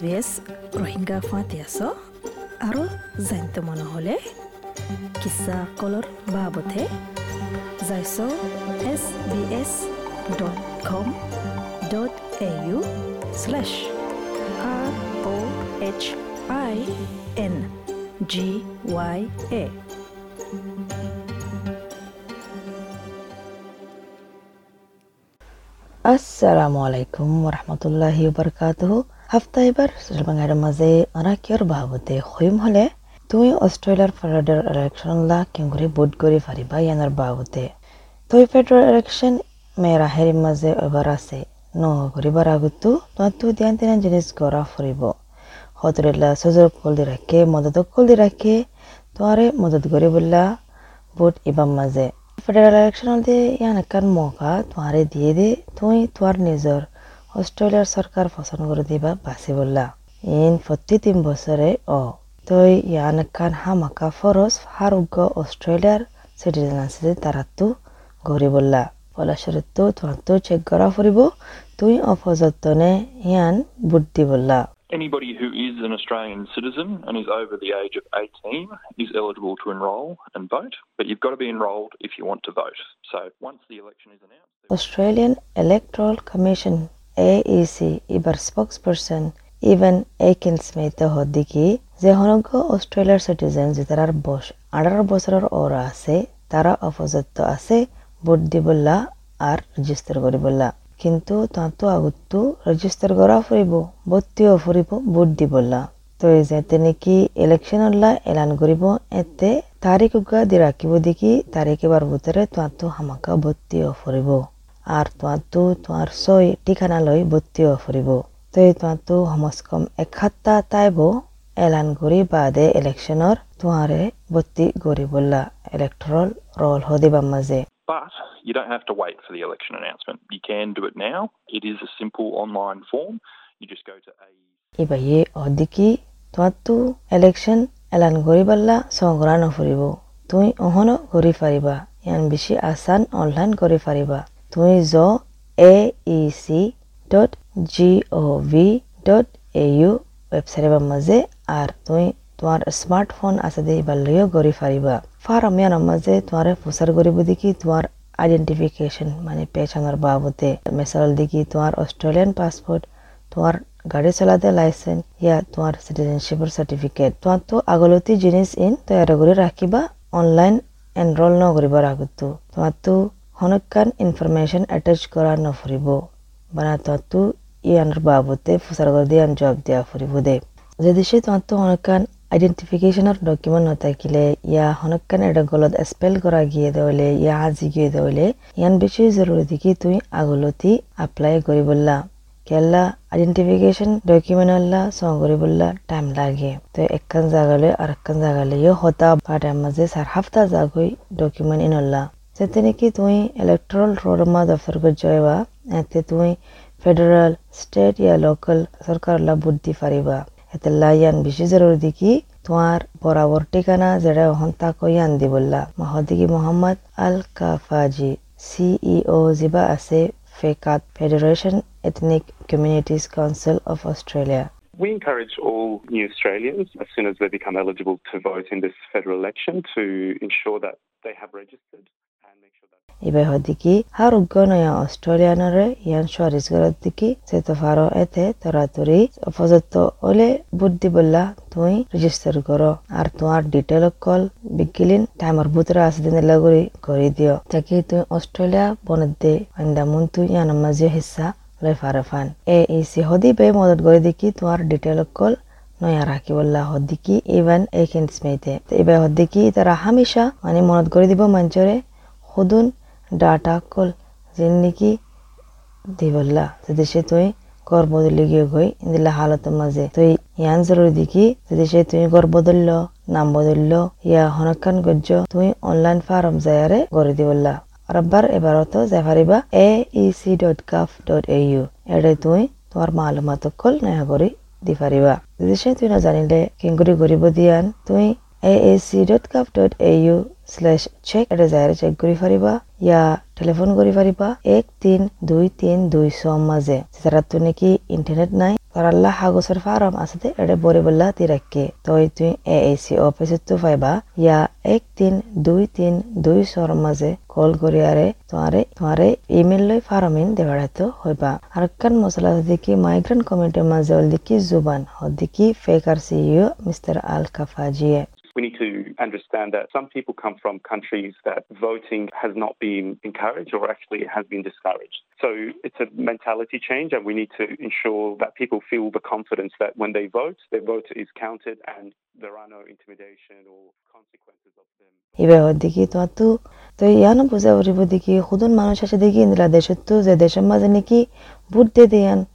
এছ ৰোহিংগা ফাঁতি আছ আৰু জানিত মন হ'লে কিছা কলৰ বাবতে যাইছ S B S dot com dot A U slash R O' H I N G Y A আসসালামু আলাইকুম ওরহমতুল্লাহি বরকাতুহু হাফতা এবার সোশ্যাল মাঝে অনাকিয়র বাবতে হইম হলে তুই অস্ট্রেলিয়ার ফেডারেল ইলেকশন লা কেঙ্গুরি বুট করি ফারিবা ইয়ানার বাবতে তুই ফেডারেল ইলেকশন মেয়েরা হেরি মাঝে এবার আছে ন করিবার আগতো তোমার তু দিয়ান তিনান জিনিস গড়া ফুরিব হতরিল্লা সুযোগ কল দি রাখে মদত কল দি রাখে তোমারে মদত করি বললা বুট ইবাম মাঝে ফেডারেল ইলেকশনতে ইয়ান একান মৌকা তোমারে দিয়ে দে তুই তোমার নিজর অস্ট্রেলিয়ার সরকার পছন্দ করে দিবা বাসি বললা ইন প্রতি তিন বছরে অ তুই ইয়ান একান হামাকা ফরস হারুগ্য অস্ট্রেলিয়ার সিটিজেন আছে তারা তো গড়ি বললা পলাশরে তো তোমার তো চেক করা ফুরিব তুই অপযত্নে ইয়ান বুদ্ধি বললা Anybody who is an Australian citizen and is over the age of 18 is eligible to enrol and vote, but you've got to be enrolled if you want to vote. So once the election is announced, Australian Electoral Commission AEC এবার spokesperson Evan Ekin Smith হদ্দিকি যে হনজ্ঞ অস্ট্রেলিয়ার citizen যে তারার বয়স আঠারো বছরের ওরা আছে, তারা অপযত্ত আছে, ভোট দিবল্লা আর রেজিস্টার করিবল্লা কিন্তু তাতো আগতো রেজিস্টার করা ফুরিব ভর্তিও ফুরিব, ভোট দিবল্লা তো এই যে তেনেকি ইলেকশনল্লা এলান করিব, এতে তারিখ উগা দি রাখিব দেখি, তারিখ এবার ভিতরে তাতো হামাকা ভর্তিও ফুরিব। আর তাতো তোমার সই ঠিকানা লৈ ভর্তিও ফুরিব তো এই তাতো হমস্কম এক সাতটা তাইব এলান করি বাদে ইলেকশনের তোমারে ভর্তি করিবল্লা ইলেকট্রাল রোল হদিবার মাঝে but you don't have to wait for the election announcement. You can do it now. It is a simple online form. You just go to AE. ইবাইয়ে অদিকি তোমাতো ইলেকশন এলান করিবাল্লা সংগ্রহ নফুরিব তুই অহনো করি পারিবা ইয়ান বেশি আসান অনলাইন কৰি পাৰিবা তুইজো A E V dot A U ৱেবচাইটৰ মাজে আৰু তুমি তোমাৰ স্মাৰ্টফোন আছে দে ভালদৰে কৰি পাৰিবা ফাৰ অমিয়ান মাজে তোমাৰে প্ৰচাৰ কৰিব দেখি তোমাৰ আইডেণ্টিফিকেশ্যন মানে পেচনৰ বাবদে মেচল দেখি তোমাৰ অষ্ট্ৰেলিয়ান পাছপৰ্ট তোমাৰ গাড়ী চলাতে লাইচেঞ্চ ইয়া তোমাৰ চিটিজেনশ্বিপৰ চাৰ্টিফিকেট তোমাৰতো আগলতি জিনিছ ইন তৈয়াৰ কৰি ৰাখিবা অনলাইন এনৰল নকৰিবৰ আগতো তোমাৰতো হনকান ইনফরমেশন অ্যাটাচ করা নফুরিব বানা তো ইয়ানোর বাবদে প্রচার করে দিয়ে জব দিয়া ফুরিব দে যে দেশে তোমার তো হনকান আইডেন্টিফিকেশনের ডকুমেন্ট নথাকিলে ইয়া হনকান এটা গলত স্পেল করা গিয়ে দেওয়ালে ইয়া আজি গিয়ে দেওয়ালে ইয়ান বেশি জরুরি দেখি তুই আগলতি এপ্লাই করি বললা কেলা আইডেন্টিফিকেশন ডকুমেন্ট আল্লাহ সং করি বললা টাইম লাগে তো একখান জাগালে আর একখান জাগালে ইয়ে হতা বা টাইম মাঝে চার হাফতা জাগই ডকুমেন্ট ইনল্লা যেতে নাকি তুই ইলেকট্রাল রোডমা দফতর যাইবা এতে তুই ফেডারেল স্টেট ইয়া লোকাল সরকার বুট দি পারিবা এতে লাইয়ান বেশি জরুরি দেখি তোমার বরাবর ঠিকানা যেটা হন তাকে ইয়ান দি বললা মহদিকি মোহাম্মদ আল কাফাজি সিইও জিবা আছে ফেকাত federation ethnic communities council of Australia We encourage all new Australians, as soon as they become eligible to vote in this federal election, to ensure that they have registered and make sure that. Ibe hodiki har uggono ya australianore yan shoris garadiki seto faro ete toraturi opozotto ole buddi bolla তুই register করো। আর তোমার detail কল বিকিলিন timer ভিতরে আছে দিন লাগরি করে দিও। তাকে তুই অস্ট্রেলিয়া বনত দে আন্দামুন তুই ইয়ান মাঝে হিসা লৈ ফারে ফান। এ ইসি হদি বে মদত করে দেখি তোমার ডিটেল কল নয়া রাখি বললা হদ্দিকি ইভেন এইখিন স্মেইতে। এবার হদ্দিকি তারা হামেশা মানে মনত করে দিব মঞ্চরে সদুন যেন নেকি দিবল্লা। যদি সে তুই গর বদলি গিয়ে গই ইন্দিলা হালতের মাঝে। তুই ইয়ান জরুরি দেখি যদি সে তুই বদলল নাম বদলল ইয়া হনকান গজ্য তুই অনলাইন ফার্ম যায়ারে গড়ে দিবল্লা। রব্বার যাই পারিবা A E C dot gov dot A U এডে তুই তোমার মালুমাত কল নয়া করে দি পারিবা যদি সে তুই না জানিলে কেঙ্গুরি গরিব দিয়ান, তুই A A C dot gov dot A U slash check এটা যাই চেক কৰি পাৰিবা ইয়া টেলিফোন কৰি পাৰিবা এক তিন দুই তিন দুই ছ মাঝে তারা নেকি ইন্টারনেট নাই তারাল্লা হাগসের ফার্ম আছে এটা বরে বললা তিরাক্কে তো তুই এ এসি অফিসে তো পাইবা ইয়া এক তিন দুই তিন দুই ছর মাঝে কল করি আরে তোমারে তোমারে ইমেল লই ফার্ম ইন দেওয়াড়াতো হইবা আর কান মশলা দেখি মাইগ্রেন্ট কমিটির মাঝে দেখি জুবান হদিকি ফেকার সিইও মিস্টার আল কাফাজিয়ে we need to understand that some people come from countries that voting has not been encouraged or actually has been discouraged. So it's a mentality change, and we need to ensure that people feel the confidence that when they vote, their vote is counted and there are no intimidation or consequences of them. ಈ دیگه تو تو تو یا نه بوزه وری بود دیگه خودون منوش هشه دیگه این دلش تو زه دشم مزنه کی بود دیدین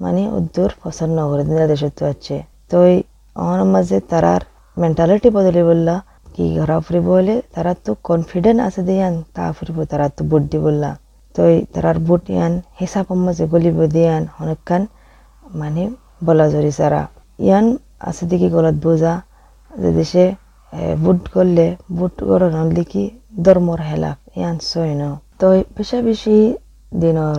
মানে ادور پسند نگرد این دلش تو اچه توی آن مزه ترار mentality বদলি বললা, কি ঘরা ফুরিব হলে তারা তো confident আছে দিয়ান তা ফুরিব, তারা তো ভোট দি বললা। তো তারার বুট ইয়ান হিসাব মাঝে গলিব দিয়ান অনেকখান মানে বলা জরি সারা। ইয়ান আছে দেখি গলত বোঝা, যে দেশে বুট করলে ভোট গরণ দেখি ধর্মর হেলাফ ইয়ান সই ন তো বেশা বেশি দিনর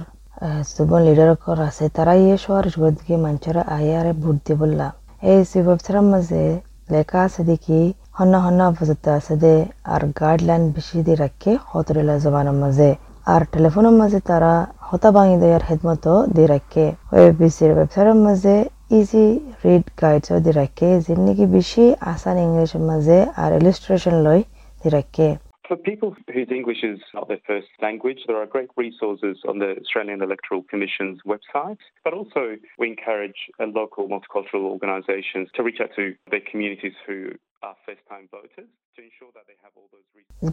যুবন লিডার আছে তারা ইয়ে শহর দিকে মানুষেরা আয়ে আরে ভোট দি বললা। এই শিবসার মাঝে লেখা আছে দেখি হন্য হন্য অপোজিট আছে দে আর গাইডলাইন বেশি দিয়ে রাখে হতরেলা জবানের মাঝে আর টেলিফোনের মাঝে তারা হতা ভাঙি দেওয়ার হেদমতো দিয়ে রাখে ওয়েবিসির ওয়েবসাইটের মাঝে ইজি রিড গাইডস দিয়ে রাখে যে নাকি বেশি আসান ইংলিশের মাঝে আর ইলিস্ট্রেশন লই দিয়ে রাখে For people whose English is not their first language, there are great resources on the Australian Electoral Commission's website. But also, we encourage uh, local multicultural organisations to reach out to their communities who are first time voters to ensure that they have all those resources.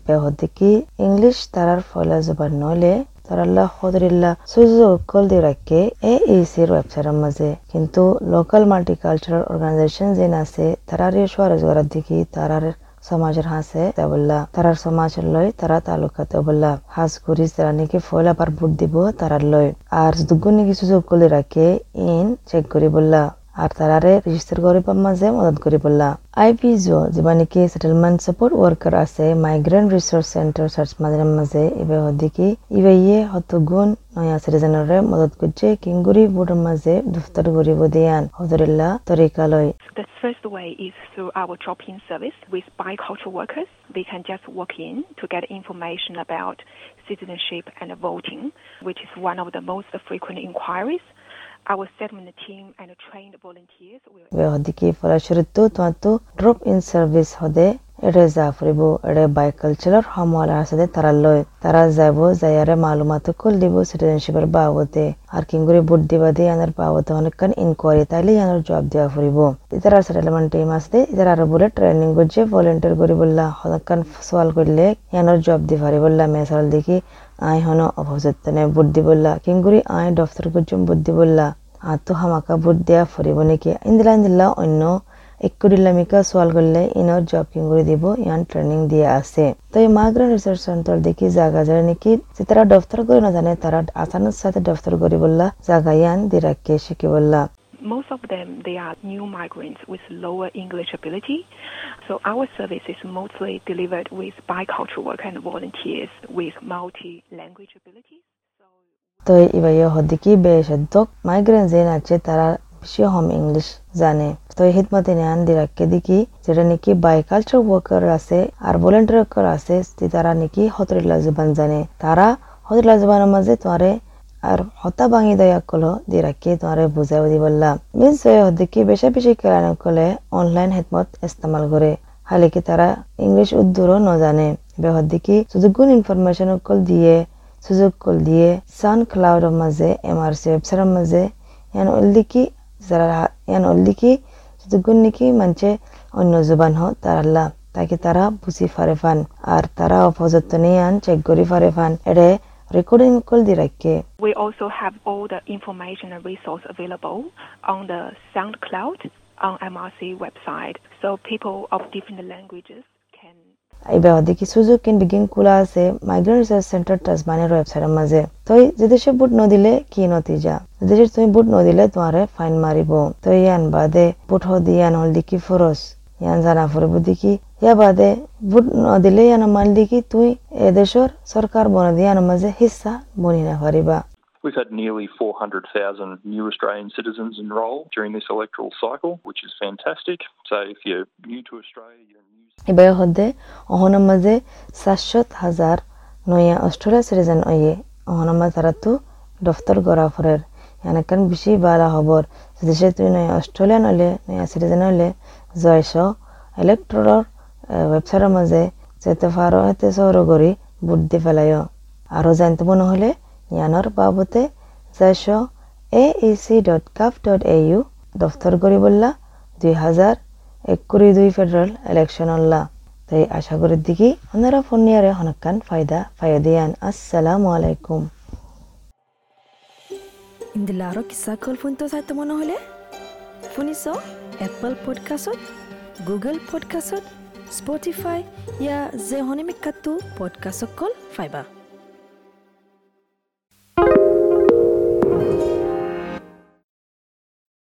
ফলে জবান নলে তারাল্লা খদরিল্লা সুযোগ call দিয়ে রাখে এ ইসির ওয়েবসাইটের মাঝে কিন্তু লোকাল মাল্টিকালচারাল অর্গানাইজেশন যেন আছে তারার সোয়ারেজ করার দিকে তারার সমাজের হাসে বললা তারার সমাজ লই তারা তালুকাতে বললা হাস করি তারা নাকি ফল আবার ভোট দিব তারার লয়। আর দুগুনি নাকি সুযোগ করে রাখে ইন চেক করি বললা। আর তারারে রেজিস্টার করিবার মাঝে মদত করি বললা আইপিজো যেবা নাকি সেটেলমেন্ট সাপোর্ট ওয়ার্কার আছে মাইগ্রেন্ট রিসোর্স সেন্টার সার্চ মাঝে মাঝে ইবে হদিকি ইবে ইয়ে হত গুণ নয়া সিটিজেনরে মদত করছে কিংগুরি বুড়ের মাঝে দফতর গরিব দিয়ান হদরিল্লা তরিকা লয় The first way is through our drop-in service with bicultural workers. They can just walk in to get information about citizenship and voting, which is one of the most frequent inquiries. হদিকি ফরাসরিতো তোমাতো drop in service হদে এড়ে যা ফুরিব এড়ে বাইকালচারাল সমল আছে তারা লয় তারা যাব যাইয়ারে মালুমাত কল দিব সিটিজেনশিপের বাবদে আর কিংগুরি বুট দিবা দিয়ে আনার বাবদে অনেকক্ষণ ইনকোয়ারি তাইলে ইয়ানোর জব দেওয়া ফুরিব ইতারা সেটেলমেন্ট টিম আছে ইতারা আরও বলে ট্রেনিং করছে ভলেন্টিয়ার করি বললা অনেকক্ষণ সওয়াল করলে ইয়ানোর জব দি পারি বললা মেসাল দেখি আই হন অপোজিট বুট দি বললা কিংগুরি আই দফতর করছুম বুট বললা আতো হামাকা বুট দেয়া ফুরিব নাকি ইন্দিলা ইন্দিলা অন্য এককুডিল্লামিকা সোয়াল করলে ইনর জব কিং করে দিব ইয়ান ট্রেনিং দিয়ে আছে তো এই মাইগ্রেন্ট রিসার্চ সেন্টার দেখি জায়গা যায় নাকি যে তারা দফতর করে না জানে তারা আসানের সাথে দফতর করে বললা জায়গা ইয়ান দিরাকে শিখে বললা most of them they are new migrants with lower English ability. So our service is mostly delivered with bicultural work and volunteers with multi-language abilities. তো এবার হদিকি বেশদ্দক মাইগ্রেন্ট যে আছে তারা বেশি হোম ইংলিশ জানে। তো হিদমতে নেয়ান দিরাকে দেখি যেটা নাকি বাইকালচার ওয়ার্কার আছে আর ভলেন্টিয়ার ওয়ার্কার আছে তারা নাকি হতরিল্লা জবান জানে। তারা হতরিল্লা জবানের মাঝে তোমারে আর হতা ভাঙি দয়া কলো দিরাকে তোমারে বুঝাই দি বললা। মিস হদিকি বেশি বেশি কেরান কলে অনলাইন হিদমত ইস্তেমাল করে। হালে কি তারা ইংলিশ উদ্দুরও নজানে বেহদিকি সুযোগুন ইনফরমেশন কল দিয়ে সুযোগ কল দিয়ে সান ক্লাউডের মাঝে এমআরসি ওয়েবসাইটের মাঝে ইয়ান অল্লিকি যারা ইয়ান অল্লিকি সুযোগুন নাকি মানছে অন্য জবান হ তারাল্লা তাকে তারা বুঝি ফারে ফান আর তারা অপযত্নে ইয়ান চেক করি ফারে ফান এড়ে রেকর্ডিং কল দি রাখে We also have all the information and resource available on the SoundCloud on MRC website. So people of different languages দেখি সুযোগ কিন বিগিন খোলা আছে মাইগ্রেন্ট রিসার্চ সেন্টার টাসমানের ওয়েবসাইটের মাঝে। তো যে দেশে বুট নদিলে কি নতিজা? যে দেশে তুমি বুট নদিলে তোমারে ফাইন মারিব তো ইয়ান বাদে বুট হ দিয়ান হল দেখি ফরস ইয়ান জানা ফুরিব দেখি ইয়া বাদে ভোট নদিলে ইয়ান মাল দেখি তুই এদেশর সরকার বনদিয়ান মাঝে হিস্সা বনি না পারিবা We've had nearly 400,000 new Australian citizens enrol during this electoral cycle, which is fantastic. So if you're new to Australia, you're. এবার হদে অহনের মাঝে সাতশত হাজার নয়া অস্ট্রেলিয়া সিটিজেন অয়ে অহনের মাঝে তারা তো দফতর গড়া ফরের। এনেকান বেশি বালা খবর দেশে তুই নয়া অস্ট্রেলিয়ান হলে, নয়া সিটিজেন হলে, জয়শ ইলেক্ট্রর ওয়েবসাইটের মাঝে যেতে এতে সৌর করি বুট দিয়ে ফেলায়। আরও জানতে মনে হলে জ্ঞানর বাবতে Jaish A dot gov dot A U দফতর করি বললা দুই হাজার এক কুড়ি দুই ফেডারেল ইলেকশন অল্লা তাই আশা করি দিকে ওনারা ফোন নিয়ে হনকান ফায়দা ফায়দিয়ান আসসালামু আলাইকুম। ইন্দিলারো কিসা কল ফোন তো চাইতে মনে হলে? শুনিছ? এপল পডকাষ্টত গুগল পডকাষ্টত স্পটিফাই ইয়া যে হনিমিকাতো পডকাষ্ট কল ফাইবা